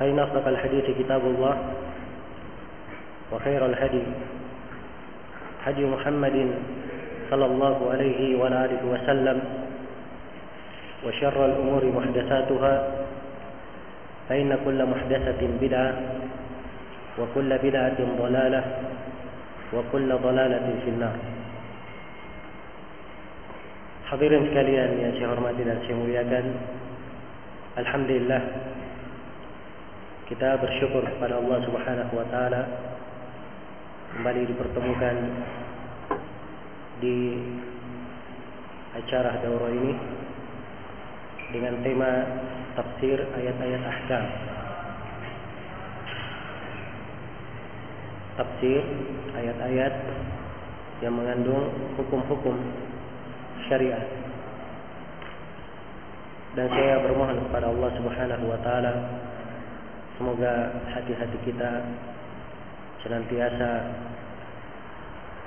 فإن أصدق الحديث كتاب الله وخير الهدي هدي محمد صلى الله عليه وعلى آله وسلم وشر الأمور محدثاتها فإن كل محدثة بدعة وكل بدعة ضلالة وكل ضلالة في النار. Hadirin sekalian yang saya hormati dan saya muliakan Alhamdulillah Kita bersyukur kepada Allah subhanahu wa ta'ala Kembali dipertemukan Di acara daurah ini Dengan tema tafsir ayat-ayat ahkam. Tafsir ayat-ayat Yang mengandung hukum-hukum syariat dan saya bermohon kepada Allah Subhanahu wa taala semoga hati-hati kita senantiasa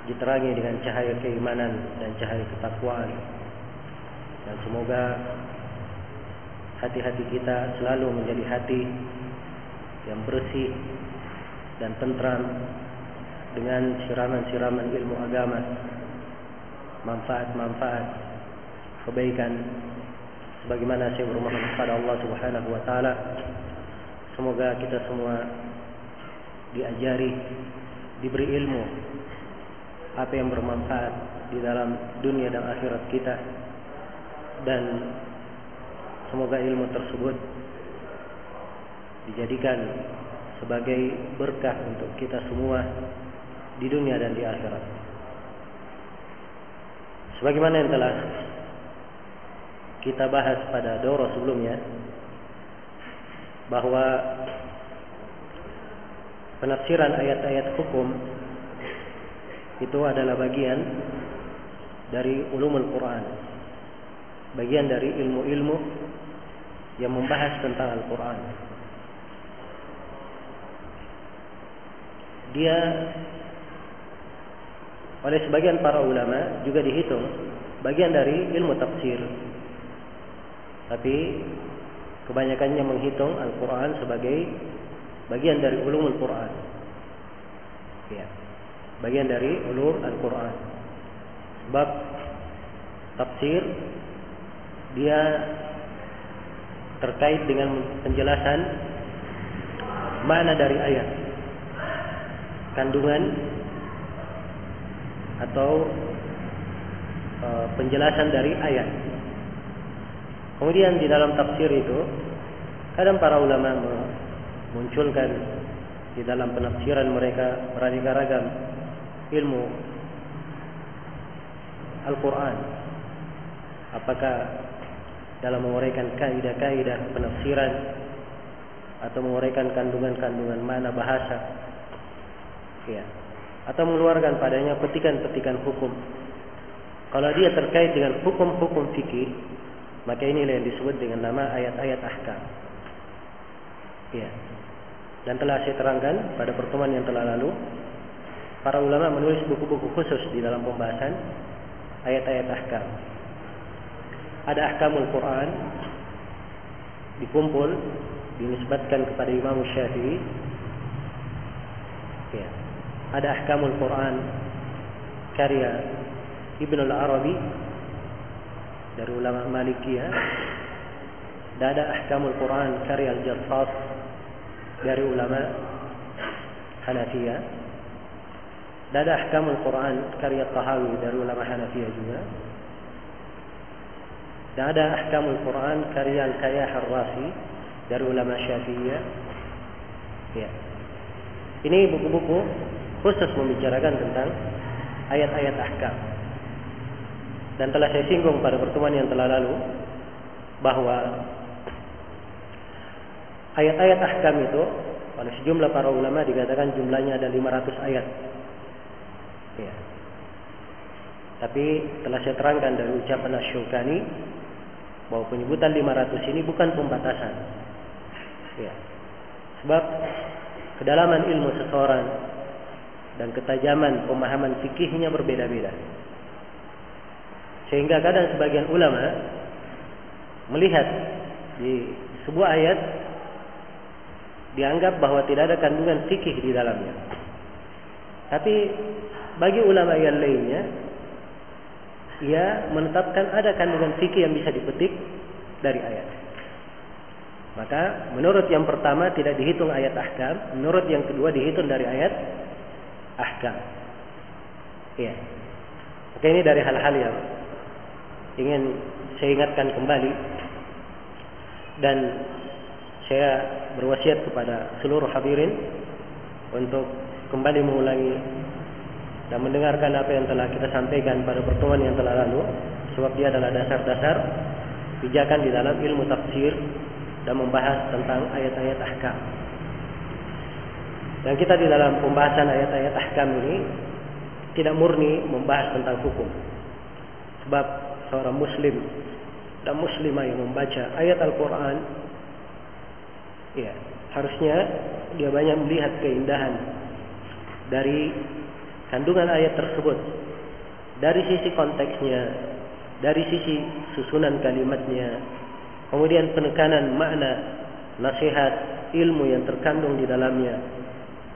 diterangi dengan cahaya keimanan dan cahaya ketakwaan. Dan semoga hati-hati kita selalu menjadi hati yang bersih dan tentram dengan siraman-siraman ilmu agama manfaat-manfaat kebaikan sebagaimana saya bermohon kepada Allah Subhanahu wa taala semoga kita semua diajari diberi ilmu apa yang bermanfaat di dalam dunia dan akhirat kita dan semoga ilmu tersebut dijadikan sebagai berkah untuk kita semua di dunia dan di akhirat. Sebagaimana yang telah kita bahas pada doro sebelumnya bahwa penafsiran ayat-ayat hukum itu adalah bagian dari ulumul Quran. Bagian dari ilmu-ilmu yang membahas tentang Al-Quran. Dia oleh sebagian para ulama juga dihitung bagian dari ilmu tafsir. Tapi kebanyakannya menghitung Al-Quran sebagai bagian dari ulumul Quran. Ya, bagian dari ulum Al-Quran. Sebab tafsir dia terkait dengan penjelasan mana dari ayat, kandungan atau e, penjelasan dari ayat. Kemudian di dalam tafsir itu kadang para ulama memunculkan di dalam penafsiran mereka beraneka ragam ilmu Al-Quran. Apakah dalam menguraikan kaidah-kaidah penafsiran atau menguraikan kandungan-kandungan mana bahasa. Ya atau mengeluarkan padanya petikan-petikan hukum. Kalau dia terkait dengan hukum-hukum fikih, maka inilah yang disebut dengan nama ayat-ayat ahkam. Ya. Dan telah saya terangkan pada pertemuan yang telah lalu, para ulama menulis buku-buku khusus di dalam pembahasan ayat-ayat ahkam. Ada ahkamul Quran dikumpul dinisbatkan kepada Imam Syafi'i. Ya. Ada ahkamul Quran karya Ibnu Al-Arabi dari ulama Malikiyah. Dan ada ahkamul Quran karya Al-Jassas dari ulama Hanafiyah. Dan ada ahkamul Quran karya Tahawi dari ulama Hanafiyah juga. Dan ada ahkamul Quran karya Al-Kayah Ar-Rasi dari ulama Syafi'iyah. Ya. Ini buku-buku khusus membicarakan tentang ayat-ayat ahkam. Dan telah saya singgung pada pertemuan yang telah lalu bahwa ayat-ayat ahkam itu oleh sejumlah para ulama dikatakan jumlahnya ada 500 ayat. Ya. Tapi telah saya terangkan dari ucapan Asyukani bahwa penyebutan 500 ini bukan pembatasan. Ya. Sebab kedalaman ilmu seseorang dan ketajaman pemahaman fikihnya berbeda-beda. Sehingga kadang sebagian ulama melihat di sebuah ayat dianggap bahwa tidak ada kandungan fikih di dalamnya. Tapi bagi ulama yang lainnya ia menetapkan ada kandungan fikih yang bisa dipetik dari ayat. Maka menurut yang pertama tidak dihitung ayat ahkam, menurut yang kedua dihitung dari ayat ahkam. Iya. Oke ini dari hal-hal yang ingin saya ingatkan kembali dan saya berwasiat kepada seluruh hadirin untuk kembali mengulangi dan mendengarkan apa yang telah kita sampaikan pada pertemuan yang telah lalu sebab dia adalah dasar-dasar pijakan di dalam ilmu tafsir dan membahas tentang ayat-ayat ahkam. Dan kita di dalam pembahasan ayat-ayat ahkam ini tidak murni membahas tentang hukum. Sebab seorang muslim dan muslimah yang membaca ayat Al-Quran, ya harusnya dia banyak melihat keindahan dari kandungan ayat tersebut, dari sisi konteksnya, dari sisi susunan kalimatnya, kemudian penekanan makna, nasihat, ilmu yang terkandung di dalamnya,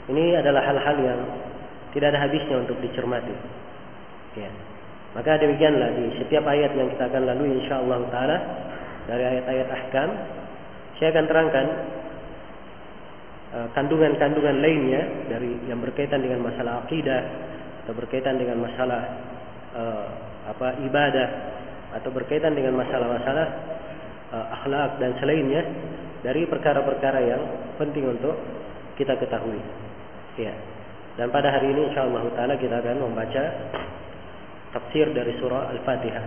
ini adalah hal-hal yang tidak ada habisnya untuk dicermati. Ya. Maka demikianlah di setiap ayat yang kita akan lalui insyaallah taala dari ayat-ayat ahkam saya akan terangkan uh, kandungan-kandungan uh, lainnya dari yang berkaitan dengan masalah akidah atau berkaitan dengan masalah uh, apa ibadah atau berkaitan dengan masalah-masalah uh, akhlak dan selainnya dari perkara-perkara yang penting untuk kita ketahui. Ya. Dan pada hari ini insyaallah taala kita akan membaca tafsir dari surah Al-Fatihah.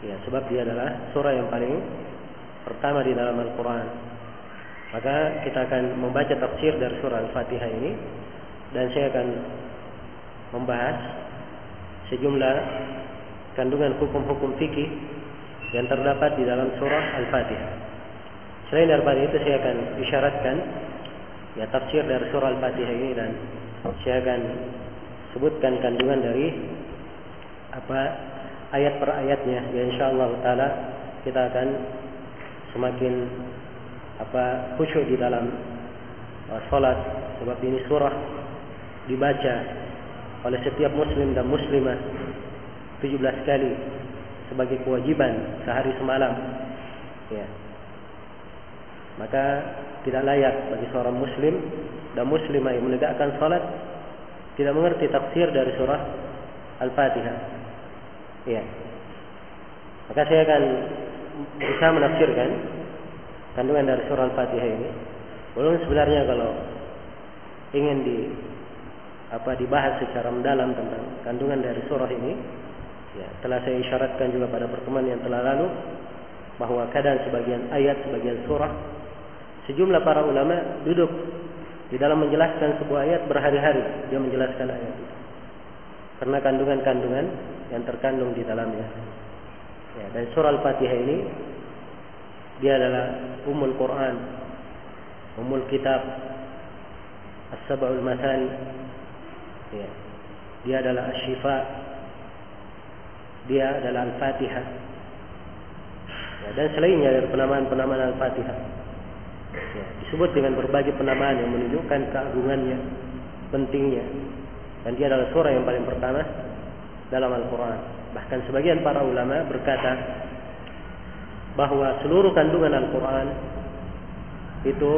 Ya, sebab dia adalah surah yang paling pertama di dalam Al-Qur'an. Maka kita akan membaca tafsir dari surah Al-Fatihah ini dan saya akan membahas sejumlah kandungan hukum-hukum fikih yang terdapat di dalam surah Al-Fatihah. Selain daripada itu saya akan isyaratkan ya tafsir dari surah Al-Fatihah ini dan saya akan sebutkan kandungan dari apa ayat per ayatnya. Ya insyaallah taala kita akan semakin apa khusyuk di dalam uh, sebab ini surah dibaca oleh setiap muslim dan muslimah 17 kali sebagai kewajiban sehari semalam. Ya. Maka tidak layak bagi seorang muslim dan muslimah yang menegakkan salat tidak mengerti tafsir dari surah Al-Fatihah. Ya. Maka saya akan bisa menafsirkan kandungan dari surah Al-Fatihah ini. Belum sebenarnya kalau ingin di apa dibahas secara mendalam tentang kandungan dari surah ini, ya, telah saya isyaratkan juga pada pertemuan yang telah lalu bahwa kadang sebagian ayat, sebagian surah Sejumlah para ulama duduk di dalam menjelaskan sebuah ayat berhari-hari dia menjelaskan ayat itu. Karena kandungan-kandungan yang terkandung di dalamnya. Ya, dan surah Al-Fatihah ini dia adalah umul Quran. Umul Kitab As-Sab'ul Masani ya. Dia adalah Asyifa Dia adalah Al-Fatihah ya, Dan selainnya dari penamaan-penamaan Al-Fatihah ya, Disebut dengan berbagai penamaan yang menunjukkan keagungannya Pentingnya Dan dia adalah surah yang paling pertama Dalam Al-Quran Bahkan sebagian para ulama berkata Bahwa seluruh kandungan Al-Quran Itu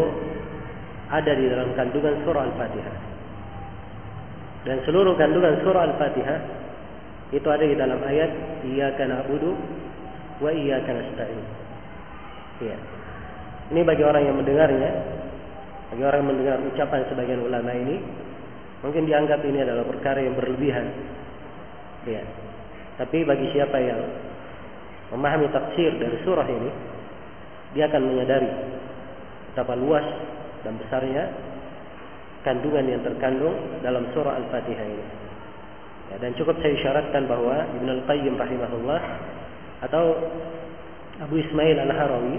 ada di dalam kandungan surah Al-Fatihah. Dan seluruh kandungan surah Al-Fatihah itu ada di dalam ayat iyyaka na'budu wa iyyaka nasta'in. Iya. Ini bagi orang yang mendengarnya, bagi orang yang mendengar ucapan sebagian ulama ini, mungkin dianggap ini adalah perkara yang berlebihan. Iya. Tapi bagi siapa yang memahami tafsir dari surah ini, dia akan menyadari betapa luas dan besarnya kandungan yang terkandung dalam surah Al-Fatihah ini. Ya, dan cukup saya isyaratkan bahwa Ibn Al-Qayyim rahimahullah atau Abu Ismail Al-Harawi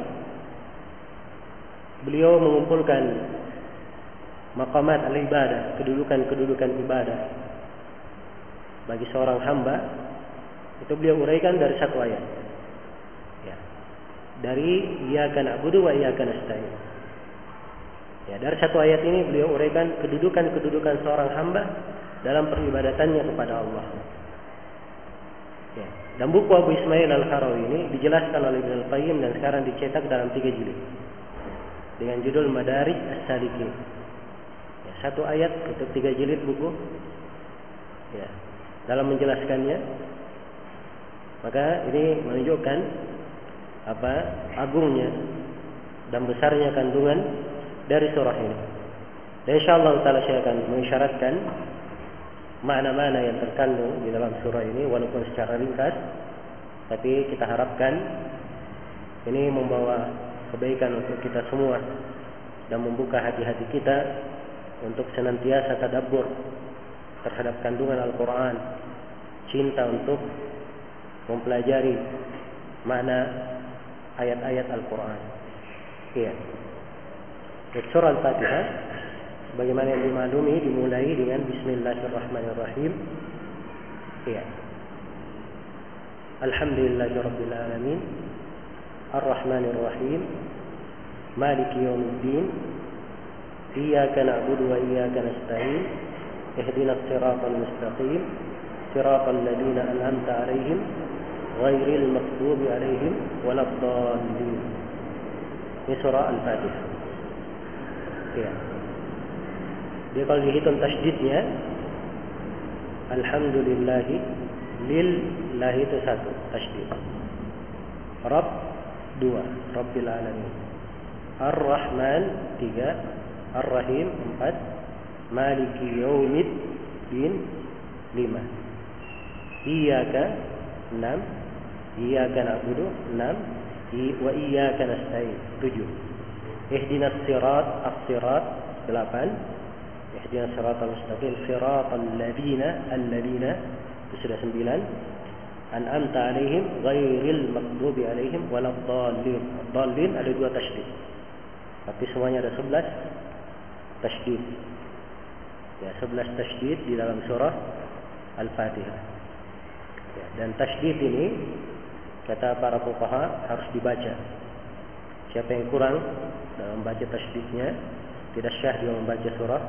beliau mengumpulkan maqamat al-ibadah, kedudukan-kedudukan ibadah bagi seorang hamba itu beliau uraikan dari satu ayat. Ya. Dari iyyaka na'budu wa iyyaka nasta'in. Ya, dari satu ayat ini beliau uraikan kedudukan-kedudukan seorang hamba dalam peribadatannya kepada Allah. Ya. Dan buku Abu Ismail Al-Harawi ini dijelaskan oleh Ibn Al-Qayyim dan sekarang dicetak dalam tiga jilid. Dengan judul Madarij As-Salikin. Satu ayat untuk tiga jilid buku. Ya. Dalam menjelaskannya, maka ini menunjukkan apa agungnya dan besarnya kandungan dari surah ini. Dan insyaallah taala saya akan mengisyaratkan makna-makna yang terkandung di dalam surah ini walaupun secara ringkas tapi kita harapkan ini membawa kebaikan untuk kita semua dan membuka hati-hati kita untuk senantiasa tadabbur terhadap kandungan Al-Qur'an, cinta untuk mempelajari makna ayat-ayat Al-Qur'an. Iya. Surah Al-Fatihah sebagaimana yang dimaklumi dimulai dengan Bismillahirrahmanirrahim. Ya. Alhamdulillahirabbil alamin. Ar-Rahmanir Rahim. Maliki yaumiddin. Iyyaka na'budu wa iyyaka nasta'in. Ihdinas siratal mustaqim. Siratal ladzina an'amta 'alaihim ghairil maghdubi 'alaihim waladdallin. Ini surah Al-Fatihah. Ya. Dia kalau dihitung tasdidnya Alhamdulillahi Lillahi itu satu Rabb dua Rabbil Alamin Ar-Rahman tiga Ar-Rahim empat Maliki Yawmid Din lima Iyaka enam Iyaka na'budu enam Wa iyaka nasta'in tujuh Ihdinas sirat as-sirat 8 Ihdinas sirat al-mustaqim sirat al-ladina al-ladina itu sudah 9 an'amta alaihim ghairil maghdubi alaihim waladdallin dallin ada dua tasydid. Tapi semuanya ada 11 tasydid ya 11 tasydid di dalam surah Al-Fatihah. Ya, dan tasydid ini kata para fuqaha harus dibaca. Siapa yang kurang dalam membaca tasydidnya tidak syah dia membaca surah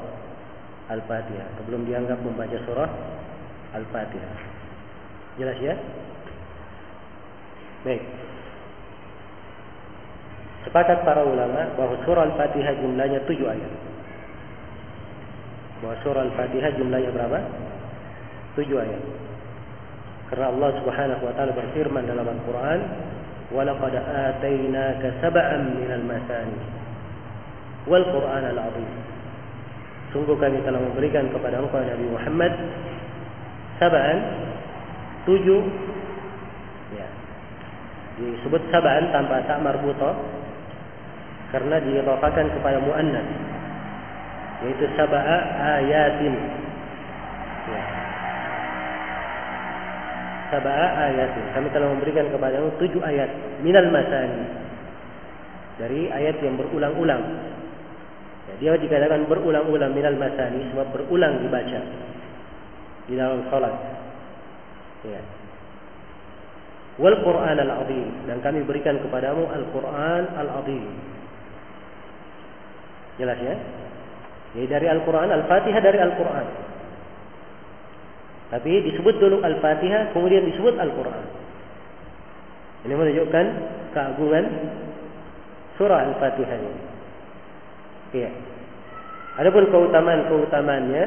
Al-Fatihah. Belum dianggap membaca surah Al-Fatihah. Jelas ya? Baik. Sepakat para ulama bahwa surah Al-Fatihah jumlahnya tujuh ayat bahwa surah Al-Fatihah jumlahnya berapa? Tujuh ayat. Karena Allah Subhanahu wa taala berfirman dalam Al-Qur'an, "Wa laqad atainaka sab'an minal masani wal Qur'an al-'azim." Sungguh kami telah memberikan kepada engkau Nabi Muhammad sab'an ya. Disebut sab'an tanpa karena kepada yaitu sab'a ayatin ya. ayat. Kami telah memberikan kepadamu tujuh ayat minal masani. Dari ayat yang berulang-ulang. Ya, dia dikatakan berulang-ulang minal masani sebab berulang dibaca di dalam salat. Ya. Wal Quran al-Azim dan kami berikan kepadamu Al-Quran al-Azim. Jelas ya? Jadi dari Al-Quran, Al-Fatihah dari Al-Quran. Tapi disebut dulu Al-Fatihah, kemudian disebut Al-Quran. Ini menunjukkan keagungan surah Al-Fatihah ini. Iya. Adapun keutamaan-keutamaannya,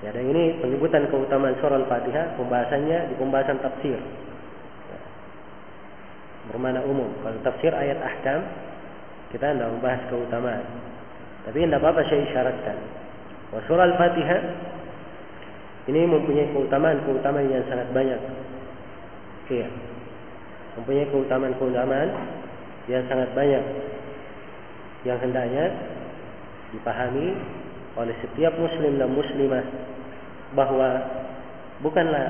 ya dan ini penyebutan keutamaan surah Al-Fatihah, pembahasannya di pembahasan tafsir. Bermana umum. Kalau tafsir ayat ahkam, kita tidak membahas keutamaan. Tapi tidak apa-apa saya isyaratkan. Wa surah Al-Fatihah ini mempunyai keutamaan-keutamaan yang sangat banyak. Iya. Mempunyai keutamaan-keutamaan yang sangat banyak. Yang hendaknya dipahami oleh setiap muslim dan muslimah bahwa bukanlah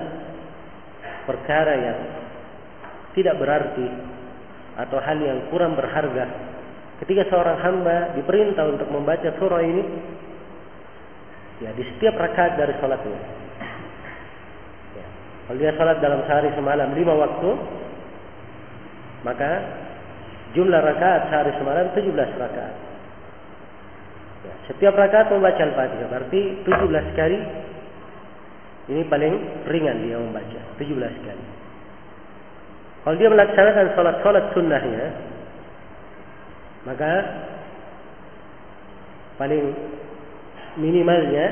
perkara yang tidak berarti atau hal yang kurang berharga ketika seorang hamba diperintah untuk membaca surah ini ya di setiap rakaat dari sholatnya ya. kalau dia sholat dalam sehari semalam lima waktu maka jumlah rakaat sehari semalam 17 rakaat ya, setiap rakaat membaca al-fatihah berarti 17 kali ini paling ringan dia membaca 17 kali kalau dia melaksanakan sholat-sholat sunnahnya maka paling minimalnya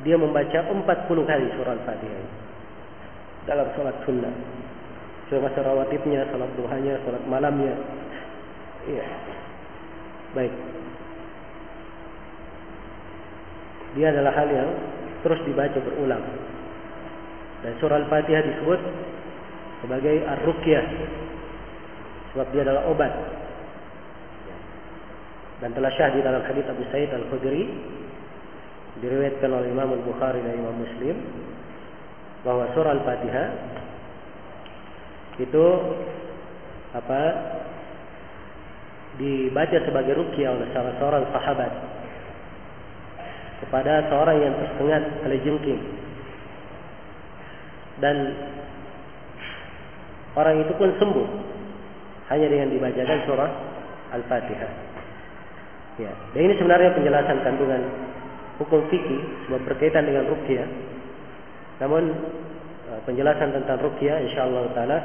dia membaca 40 kali surah Al-Fatihah dalam sholat sunnah. Sholat rawatibnya, sholat duhanya, sholat malamnya. Iya. Baik. Dia adalah hal yang terus dibaca berulang. Dan surah Al-Fatihah disebut sebagai ar-ruqyah. Sebab dia adalah obat dan telah syah di dalam hadis Abu Sa'id Al-Khudri diriwayatkan oleh Imam Al-Bukhari dan Imam Muslim bahwa surah Al-Fatihah itu apa dibaca sebagai rukyah oleh salah seorang sahabat kepada seorang yang tersengat jengking dan orang itu pun sembuh hanya dengan dibacakan surah Al-Fatihah. Ya, dan ini sebenarnya penjelasan kandungan hukum fikih sebab berkaitan dengan rukyah. Namun uh, penjelasan tentang rukyah insyaallah taala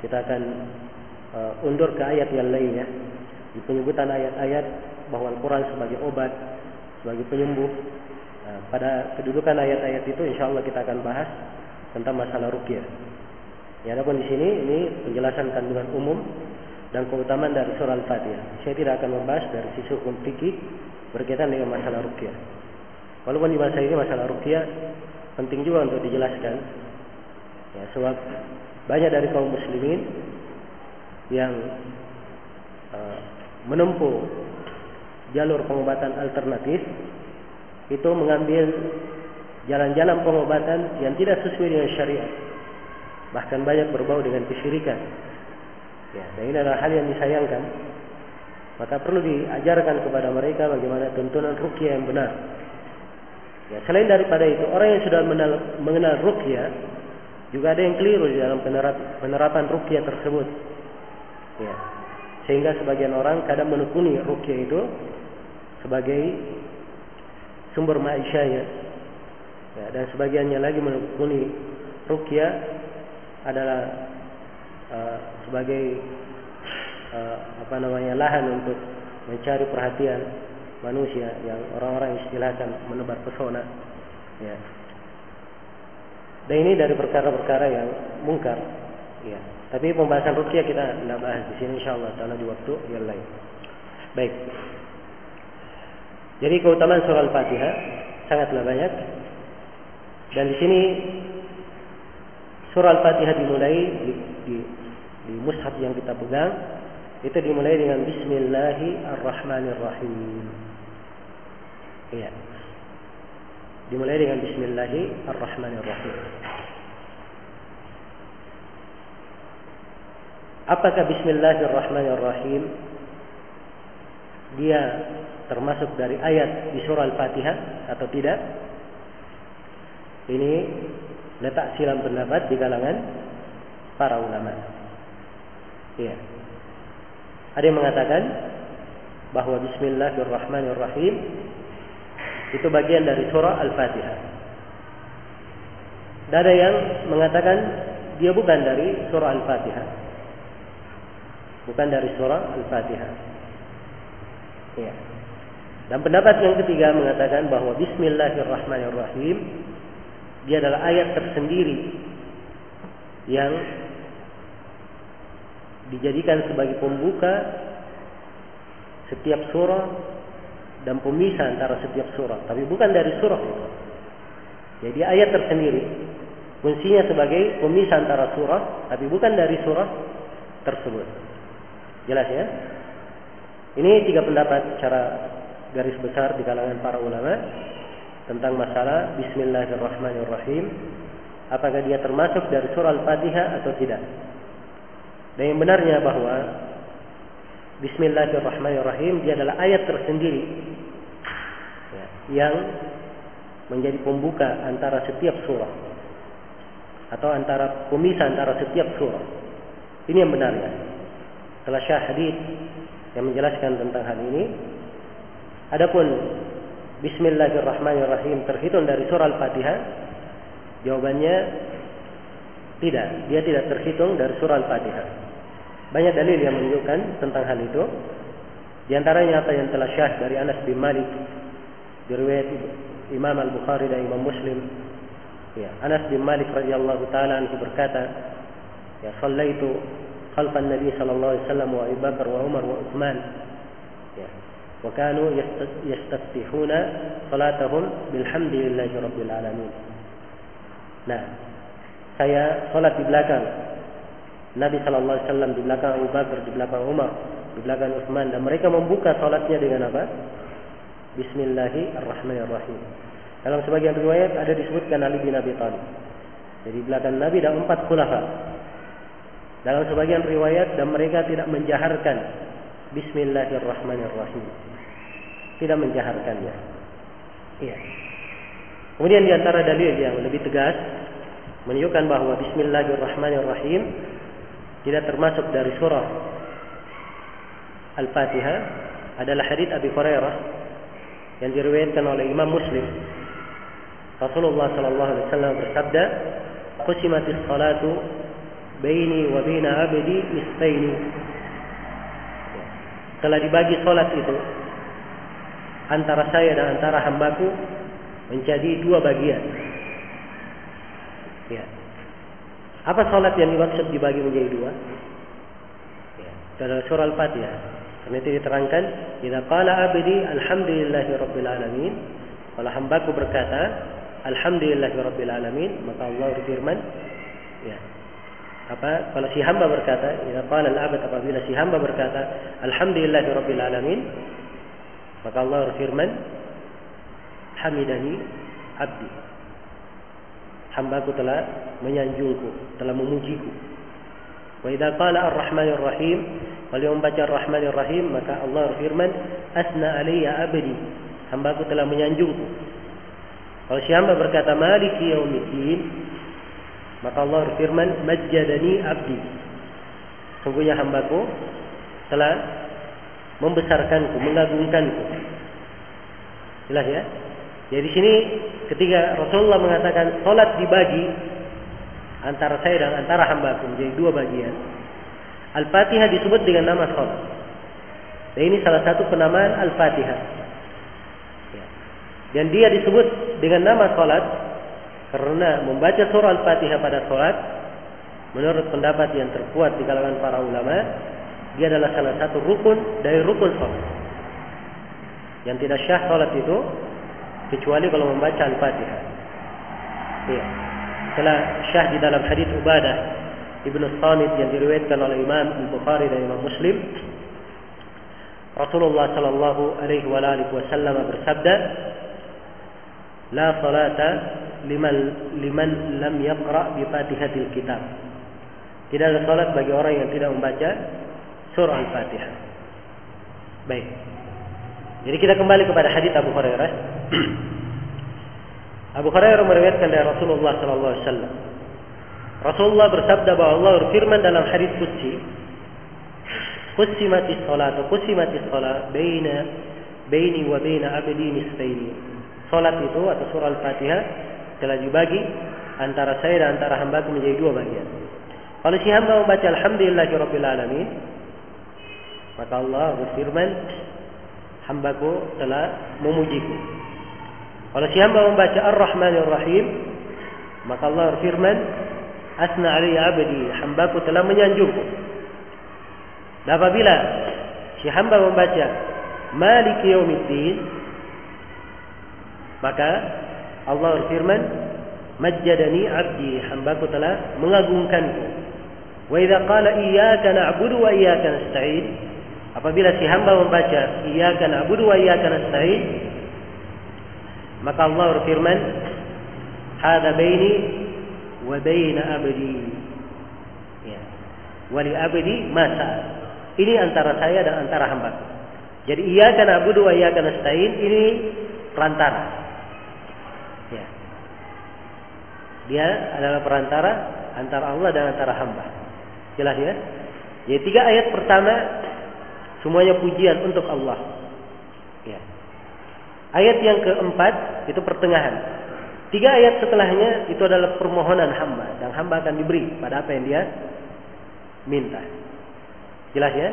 kita akan uh, undur ke ayat yang lainnya. Di penyebutan ayat-ayat bahwa Al-Quran sebagai obat, sebagai penyembuh. Uh, pada kedudukan ayat-ayat itu insyaallah kita akan bahas tentang masalah rukyah. Ya, adapun di sini ini penjelasan kandungan umum dan keutamaan dari surah Al-Fatihah. Saya tidak akan membahas dari sisi hukum fikih berkaitan dengan masalah rukyah. Walaupun di masa ini masalah rukyah penting juga untuk dijelaskan. Ya, sebab banyak dari kaum muslimin yang uh, menempuh jalur pengobatan alternatif itu mengambil jalan-jalan pengobatan yang tidak sesuai dengan syariat. Bahkan banyak berbau dengan kesyirikan. Ya, dan ini adalah hal yang disayangkan. Maka perlu diajarkan kepada mereka bagaimana tuntunan rukyah yang benar. Ya, selain daripada itu, orang yang sudah mengenal, mengenal rukyah juga ada yang keliru di dalam penerap, penerapan rukyah tersebut. Ya. Sehingga sebagian orang kadang menekuni rukyah itu sebagai sumber ma'isyahnya. Ya, dan sebagiannya lagi menekuni rukyah adalah uh, sebagai uh, apa namanya lahan untuk mencari perhatian manusia yang orang-orang istilahkan menebar pesona. Ya. Dan ini dari perkara-perkara yang mungkar. Ya. Tapi pembahasan rukyah kita tidak bahas di sini insyaallah taala di waktu yang lain. Baik. Jadi keutamaan surah Al-Fatihah sangatlah banyak. Dan di sini surah Al-Fatihah dimulai di, mushaf yang kita pegang itu dimulai dengan Bismillahirrahmanirrahim. Iya. Dimulai dengan Bismillahirrahmanirrahim. Apakah Bismillahirrahmanirrahim dia termasuk dari ayat di surah Al-Fatihah atau tidak? Ini letak silam pendapat di kalangan para ulama. Iya. Ada yang mengatakan bahwa Bismillahirrahmanirrahim itu bagian dari surah Al-Fatihah. Dan ada yang mengatakan dia bukan dari surah Al-Fatihah. Bukan dari surah Al-Fatihah. Ya. Dan pendapat yang ketiga mengatakan bahwa Bismillahirrahmanirrahim dia adalah ayat tersendiri yang dijadikan sebagai pembuka setiap surah dan pemisah antara setiap surah, tapi bukan dari surah itu. Jadi ayat tersendiri fungsinya sebagai pemisah antara surah, tapi bukan dari surah tersebut. Jelas ya? Ini tiga pendapat cara garis besar di kalangan para ulama tentang masalah Bismillahirrahmanirrahim. Apakah dia termasuk dari surah Al-Fatihah atau tidak? Dan yang benarnya bahwa Bismillahirrahmanirrahim dia adalah ayat tersendiri ya, yang menjadi pembuka antara setiap surah atau antara pemisah antara setiap surah. Ini yang benarnya. Telah syah hadis yang menjelaskan tentang hal ini Adapun Bismillahirrahmanirrahim terhitung dari surah Al-Fatihah? Jawabannya tidak, dia tidak terhitung dari surah Al-Fatihah. Banyak dalil yang menunjukkan tentang hal itu. Di antaranya apa yang telah syah dari Anas bin Malik diriwayat Imam Al-Bukhari dan Imam Muslim. Ya, Anas bin Malik radhiyallahu taala anhu berkata, "Ya sallaitu khalfan Nabi sallallahu alaihi wasallam wa Abu Bakar wa Umar wa Utsman." Ya. Wa kanu yastaftihuna salatahum bilhamdillahi rabbil alamin. Nah, saya salat di belakang Nabi Shallallahu Alaihi Wasallam di belakang Abu Bakar, di belakang Umar, di belakang Utsman dan mereka membuka sholatnya dengan apa? Bismillahirrahmanirrahim. Dalam sebagian riwayat ada disebutkan Ali bin Abi Thalib. Jadi belakang Nabi ada empat khulafa. Dalam sebagian riwayat dan mereka tidak menjaharkan Bismillahirrahmanirrahim tidak menjaharkannya. Iya. Kemudian di antara dalil yang lebih tegas menunjukkan bahwa Bismillahirrahmanirrahim tidak termasuk dari surah Al-Fatihah adalah hadis Abi Hurairah yang diriwayatkan oleh Imam Muslim. Rasulullah sallallahu alaihi wasallam bersabda, "Qusimatis salatu baini wa baina 'abdi nisfaini." Telah dibagi salat itu antara saya dan antara hambaku menjadi dua bagian. Ya. Apa salat yang dimaksud dibagi menjadi dua? Ya. Dalam surah Al-Fatihah. Karena itu diterangkan, "Idza qala 'abdi alhamdulillahi rabbil alamin." Kalau hambaku berkata, "Alhamdulillahi rabbil alamin," maka Allah berfirman, ya. Apa kalau si hamba berkata, "Idza qala al-'abd" apabila si hamba berkata, "Alhamdulillahi rabbil alamin," Maka Allah berfirman, Hamidani abdi. Hambaku telah menyanjungku, telah memujiku. Wa idza qala ar-rahmanir rahim, kalau membaca ar-rahmanir rahim, maka Allah berfirman, Asna alayya abdi. Hambaku telah menyanjungku. Kalau si hamba berkata maliki yaumiddin, maka Allah berfirman, Majjadani abdi. Sungguhnya hambaku telah membesarkanku, mengagungkanku. Jelas ya? Jadi di sini ketika Rasulullah mengatakan salat dibagi antara saya dan antara hambaku menjadi dua bagian. Al-Fatihah disebut dengan nama salat. Dan ini salah satu penamaan Al-Fatihah. Ya. Dan dia disebut dengan nama salat karena membaca surah Al-Fatihah pada salat menurut pendapat yang terkuat di kalangan para ulama dia adalah salah satu rukun dari rukun sholat. Yang tidak syah sholat itu kecuali kalau membaca Al-Fatihah. Iya. Setelah syah di dalam hadis Ubadah Ibnu Samit yang diriwayatkan oleh Imam Al-Bukhari dan Imam Muslim Rasulullah sallallahu alaihi wa alihi wasallam bersabda La salata liman liman lam yaqra bi Fatihatil Kitab Tidak ada salat bagi orang yang tidak membaca surah Al-Fatihah. Baik. Jadi kita kembali kepada hadis Abu Hurairah. Abu Hurairah meriwayatkan dari Rasulullah sallallahu alaihi wasallam. Rasulullah bersabda bahwa Allah berfirman dalam hadis qudsi, "Qusimatis salat, qusimatis salat baina baini wa baina abdi nisfaini." Salat itu atau surah Al-Fatihah telah dibagi antara saya dan antara hambaku menjadi dua bagian. Kalau si hamba membaca Alhamdulillahirabbil alamin, maka Allah berfirman, hambaku telah memujiku. Kalau si hamba membaca Ar-Rahmanir Rahim, maka Allah berfirman, Asna alayya abdi, hambaku telah menyanjungku. Dan apabila si hamba membaca Malik Yaumiddin, maka Allah berfirman, Majjadani abdi, hambaku telah mengagungkanku. Wa idza qala iyyaka na'budu wa iyyaka nasta'in, apabila si hamba membaca iyyaka na'budu wa iyyaka nasta'in, maka Allah berfirman, "Hadza baini wa baina abdi." Ya. Wa li abdi masa. Ini antara saya dan antara hamba. Jadi iyyaka na'budu wa iyyaka nasta'in ini perantara. Ya. Dia adalah perantara antara Allah dan antara hamba. Jelas ya? Jadi tiga ayat pertama semuanya pujian untuk Allah. Ya. Ayat yang keempat itu pertengahan. Tiga ayat setelahnya itu adalah permohonan hamba dan hamba akan diberi pada apa yang dia minta. Jelas ya?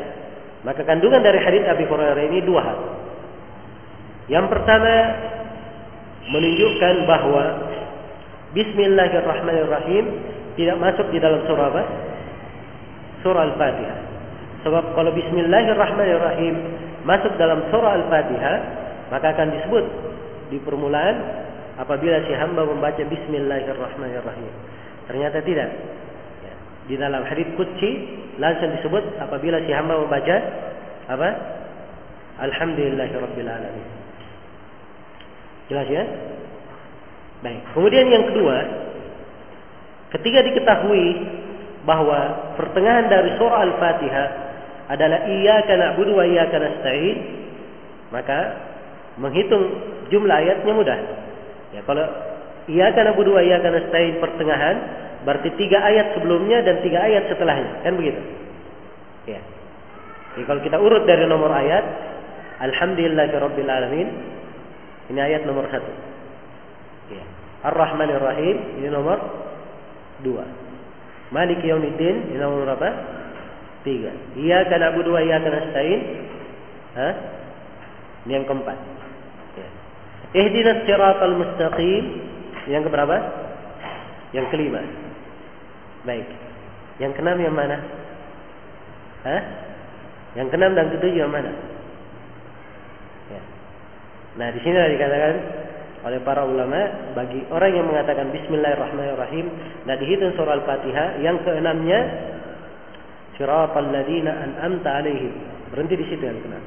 Maka kandungan dari hadis Abi Hurairah ini dua hal. Yang pertama menunjukkan bahwa Bismillahirrahmanirrahim tidak masuk di dalam surah apa? Surah Al-Fatihah. Sebab kalau Bismillahirrahmanirrahim masuk dalam surah Al-Fatihah, maka akan disebut di permulaan apabila si hamba membaca Bismillahirrahmanirrahim. Ternyata tidak. Ya. Di dalam hadits qudsi langsung disebut apabila si hamba membaca apa? Alhamdulillahirabbil alamin. Jelas ya? Baik. Kemudian yang kedua, ketika diketahui bahwa pertengahan dari surah Al-Fatihah adalah iyyaka na'budu wa iyyaka nasta'in, maka menghitung jumlah ayatnya mudah. Ya, kalau iyyaka na'budu wa iyyaka nasta'in pertengahan, berarti tiga ayat sebelumnya dan tiga ayat setelahnya, kan begitu? Ya. Jadi kalau kita urut dari nomor ayat, Alhamdulillahirabbil alamin, ini ayat nomor satu. Ya. Ar-Rahmanir Rahim, ini nomor dua. Malik Yaumiddin, ini nomor berapa? Tiga. Iyyaka na'budu wa iyyaka nasta'in. Hah? Ini yang keempat. Ihdinas siratal mustaqim. Yang keberapa? Yang kelima. Baik. Yang keenam yang mana? Hah? Yang keenam dan ketujuh yang mana? Ya. Nah, di sini dikatakan oleh para ulama bagi orang yang mengatakan Bismillahirrahmanirrahim nah dihitung surah Al-Fatihah yang keenamnya Siratal ladzina an'amta alaihim berhenti di situ yang keenam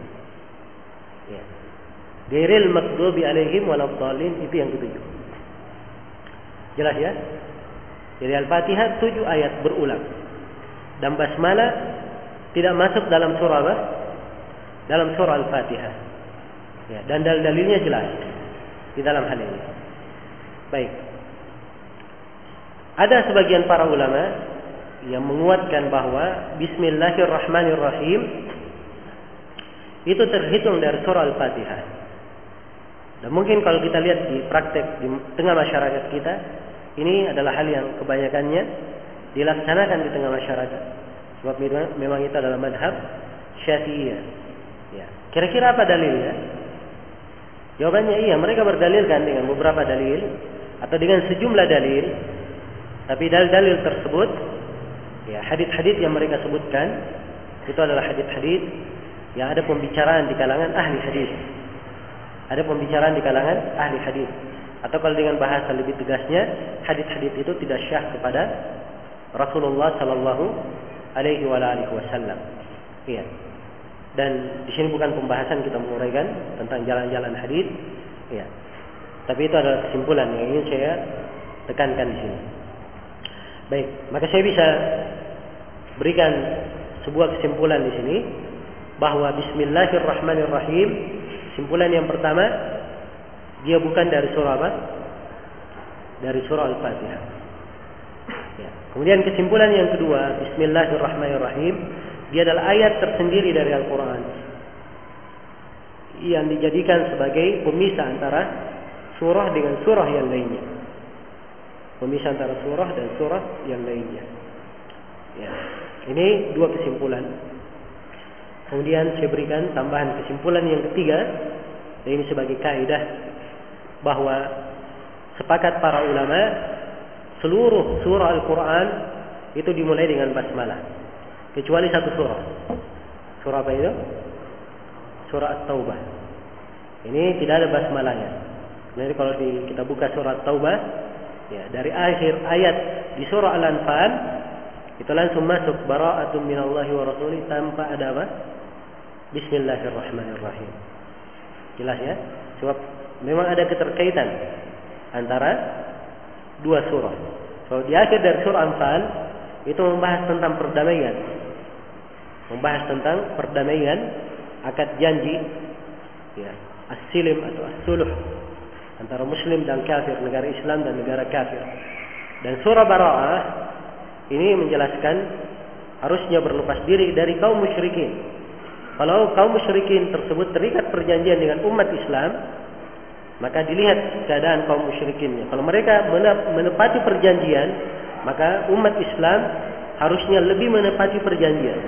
Gairil maghdubi alaihim waladhdallin itu yang ketujuh jelas ya jadi Al-Fatihah tujuh ayat berulang dan basmalah tidak masuk dalam surah apa? dalam surah Al-Fatihah ya dan dalil-dalilnya jelas di dalam hal ini. Baik. Ada sebagian para ulama yang menguatkan bahwa Bismillahirrahmanirrahim itu terhitung dari surah Al-Fatihah. Dan mungkin kalau kita lihat di praktek di tengah masyarakat kita, ini adalah hal yang kebanyakannya dilaksanakan di tengah masyarakat. Sebab memang itu adalah madhab syafi'iyah. Ya. Kira-kira apa dalilnya? Jawabannya iya, mereka berdalilkan dengan beberapa dalil atau dengan sejumlah dalil. Tapi dalil-dalil tersebut, ya hadit-hadit yang mereka sebutkan itu adalah hadit-hadit yang ada pembicaraan di kalangan ahli hadis. Ada pembicaraan di kalangan ahli hadis. Atau kalau dengan bahasa lebih tegasnya, hadit-hadit itu tidak syah kepada Rasulullah Sallallahu Alaihi Wasallam. Iya. Dan di sini bukan pembahasan kita menguraikan tentang jalan-jalan hadis, ya. Tapi itu adalah kesimpulan yang ingin saya tekankan di sini. Baik, maka saya bisa berikan sebuah kesimpulan di sini bahwa Bismillahirrahmanirrahim Kesimpulan yang pertama, dia bukan dari surah apa? Dari surah Al-Fatihah. Ya. Kemudian kesimpulan yang kedua, Bismillahirrahmanirrahim, dia adalah ayat tersendiri dari Al-Quran yang dijadikan sebagai pemisah antara surah dengan surah yang lainnya. Pemisah antara surah dan surah yang lainnya. Ya. Ini dua kesimpulan. Kemudian saya berikan tambahan kesimpulan yang ketiga. Ini sebagai kaidah bahwa sepakat para ulama seluruh surah Al-Quran itu dimulai dengan basmalah. Kecuali satu surah. Surah apa itu? Surah At-Taubah. Ini tidak ada basmalahnya. Jadi kalau di, kita buka surah At-Taubah, ya dari akhir ayat di surah Al-Anfal itu langsung masuk bara'atun minallahi wa rasuli tanpa ada apa? Bismillahirrahmanirrahim. Jelas ya? Sebab memang ada keterkaitan antara dua surah. So di akhir dari surah Anfal itu membahas tentang perdamaian. Membahas tentang perdamaian, akad janji, ya, as-silim atau as-suluh antara muslim dan kafir, negara Islam dan negara kafir. Dan surah Bara'ah ini menjelaskan harusnya berlepas diri dari kaum musyrikin. Kalau kaum musyrikin tersebut terikat perjanjian dengan umat Islam, maka dilihat keadaan kaum musyrikinnya. Kalau mereka menepati perjanjian, maka umat Islam harusnya lebih menepati perjanjian.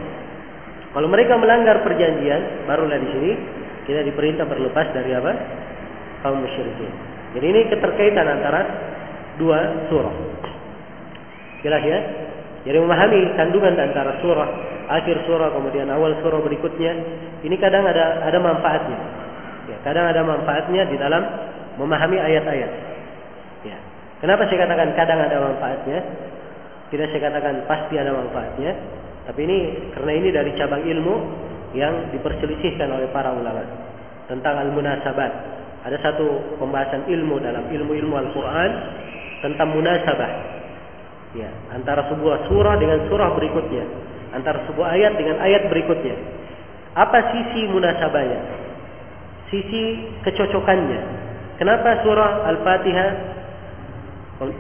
Kalau mereka melanggar perjanjian, barulah di sini kita diperintah berlepas dari apa? Kaum musyrikin. Jadi ini keterkaitan antara dua surah. Jelas ya? Jadi memahami kandungan antara surah akhir surah kemudian awal surah berikutnya ini kadang ada ada manfaatnya. Ya, kadang ada manfaatnya di dalam memahami ayat-ayat. Ya. Kenapa saya katakan kadang ada manfaatnya? Tidak saya katakan pasti ada manfaatnya, tapi ini karena ini dari cabang ilmu yang diperselisihkan oleh para ulama tentang al-munasabat. Ada satu pembahasan ilmu dalam ilmu-ilmu Al-Qur'an tentang munasabah Ya, antara sebuah surah dengan surah berikutnya, antara sebuah ayat dengan ayat berikutnya. Apa sisi munasabahnya? Sisi kecocokannya. Kenapa surah Al-Fatihah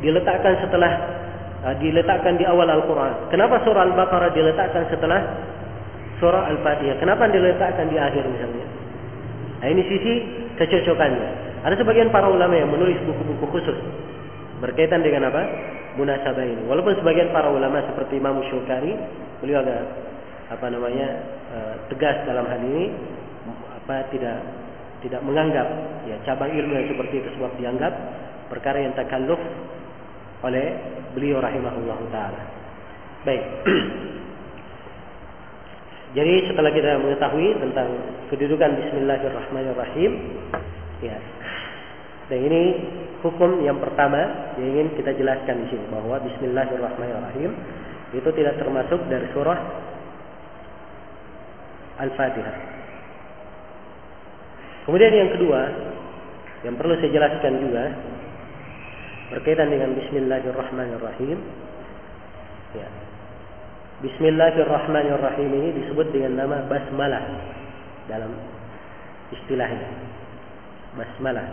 diletakkan setelah uh, diletakkan di awal Al-Qur'an? Kenapa surah Al-Baqarah diletakkan setelah surah Al-Fatihah? Kenapa diletakkan di akhir misalnya? Nah, ini sisi kecocokannya. Ada sebagian para ulama yang menulis buku-buku khusus berkaitan dengan apa? Munasabah ini. Walaupun sebagian para ulama seperti Imam Syukari, beliau agak apa namanya uh, tegas dalam hal ini, apa tidak tidak menganggap ya cabang ilmu yang seperti itu sebab dianggap perkara yang takalluf oleh beliau rahimahullah taala. Baik. Jadi setelah kita mengetahui tentang kedudukan Bismillahirrahmanirrahim, ya, dan ini hukum yang pertama yang ingin kita jelaskan di sini bahwa Bismillahirrahmanirrahim itu tidak termasuk dari surah Al-Fatihah. Kemudian yang kedua yang perlu saya jelaskan juga berkaitan dengan Bismillahirrahmanirrahim. Ya. Bismillahirrahmanirrahim ini disebut dengan nama basmalah dalam istilahnya. Basmalah.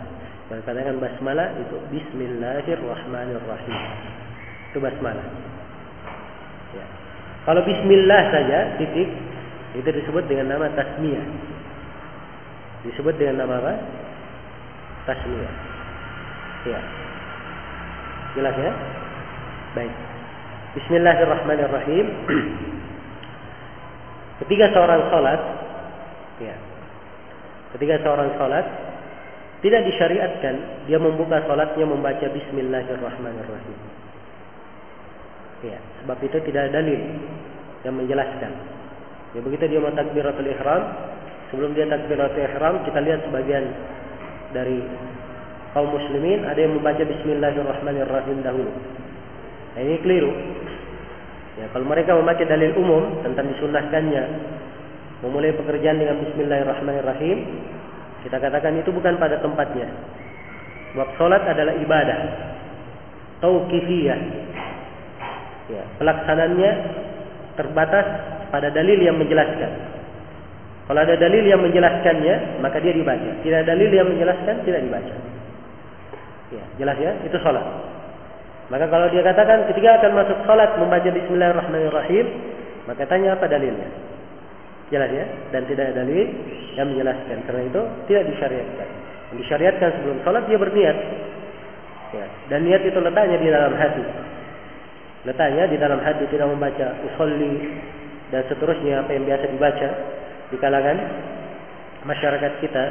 Kalau katakan basmalah itu Bismillahirrahmanirrahim. Itu basmalah. Ya. Kalau Bismillah saja titik itu disebut dengan nama tasmiyah. Disebut dengan nama apa? Tasmiyah. Ya. Jelas ya? Baik. Bismillahirrahmanirrahim. Ketika seorang sholat, ya. Ketika seorang sholat, tidak disyariatkan dia membuka salatnya membaca Bismillahirrahmanirrahim. Ya, sebab itu tidak ada dalil yang menjelaskan. Ya begitu dia mau takbiratul ihram, sebelum dia takbiratul ihram kita lihat sebagian dari kaum muslimin ada yang membaca Bismillahirrahmanirrahim dahulu. Nah, ini keliru. Ya, kalau mereka memakai dalil umum tentang disunahkannya memulai pekerjaan dengan Bismillahirrahmanirrahim, kita katakan itu bukan pada tempatnya. Sebab sholat adalah ibadah. Tauqifiyah. Ya, pelaksananya terbatas pada dalil yang menjelaskan. Kalau ada dalil yang menjelaskannya, maka dia dibaca. Tidak ada dalil yang menjelaskan, tidak dibaca. Ya, jelas ya? Itu sholat. Maka kalau dia katakan ketika akan masuk sholat membaca Bismillahirrahmanirrahim, maka tanya apa dalilnya? Jelas ya? Dan tidak ada dalil yang menjelaskan. Karena itu tidak disyariatkan. Yang disyariatkan sebelum sholat dia berniat. Ya. Dan niat itu letaknya di dalam hati. Letaknya di dalam hati tidak membaca usolli dan seterusnya apa yang biasa dibaca di kalangan masyarakat kita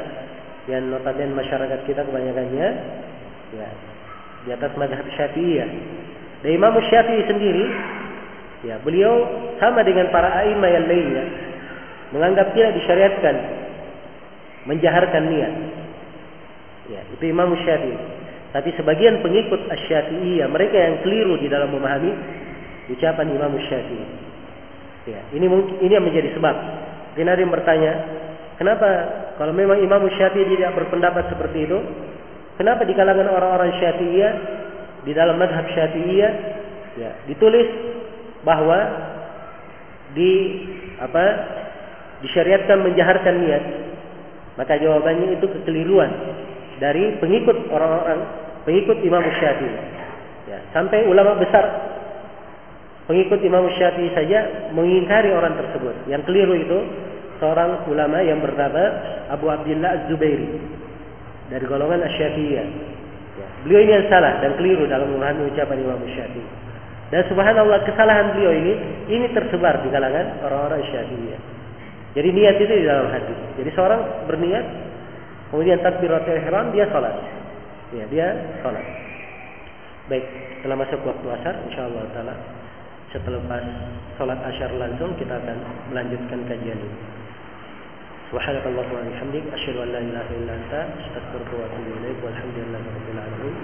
yang notabene masyarakat kita kebanyakannya ya di atas mazhab Syafi'iyah. Dan Imam Syafi'i sendiri ya beliau sama dengan para a'immah yang lainnya menganggap tidak disyariatkan menjaharkan niat. Ya, itu Imam Syafi'i. Tapi sebagian pengikut Asy-Syafi'iyah mereka yang keliru di dalam memahami ucapan Imam Syafi'i. Ya, ini mungkin ini yang menjadi sebab ada yang bertanya, kenapa kalau memang Imam Syafi'i tidak berpendapat seperti itu, kenapa di kalangan orang-orang Syafi'iyah di dalam madhab Syafi'iyah ya, ditulis bahwa di apa disyariatkan menjaharkan niat maka jawabannya itu kekeliruan dari pengikut orang-orang pengikut Imam Syafi'i ya, sampai ulama besar Pengikut Imam Syafi'i saja mengingkari orang tersebut. Yang keliru itu seorang ulama yang bernama Abu Abdullah Az-Zubairi dari golongan Asy-Syafi'iyah. Ya. Beliau ini yang salah dan keliru dalam memahami ucapan Imam Syafi'i. Dan subhanallah kesalahan beliau ini ini tersebar di kalangan orang-orang Syafi'iyah. Jadi niat itu di dalam hati. Jadi seorang berniat kemudian takbiratul ihram dia salat. Ya, dia salat. Baik, telah masuk waktu asar insyaallah taala setelah salat asyar langsung kita akan melanjutkan kajian ini. Subhanakallahumma wa bihamdik asyhadu an la ilaha illa anta astaghfiruka wa atubu ilaik walhamdulillahi rabbil alamin.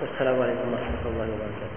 Wassalamualaikum warahmatullahi wabarakatuh.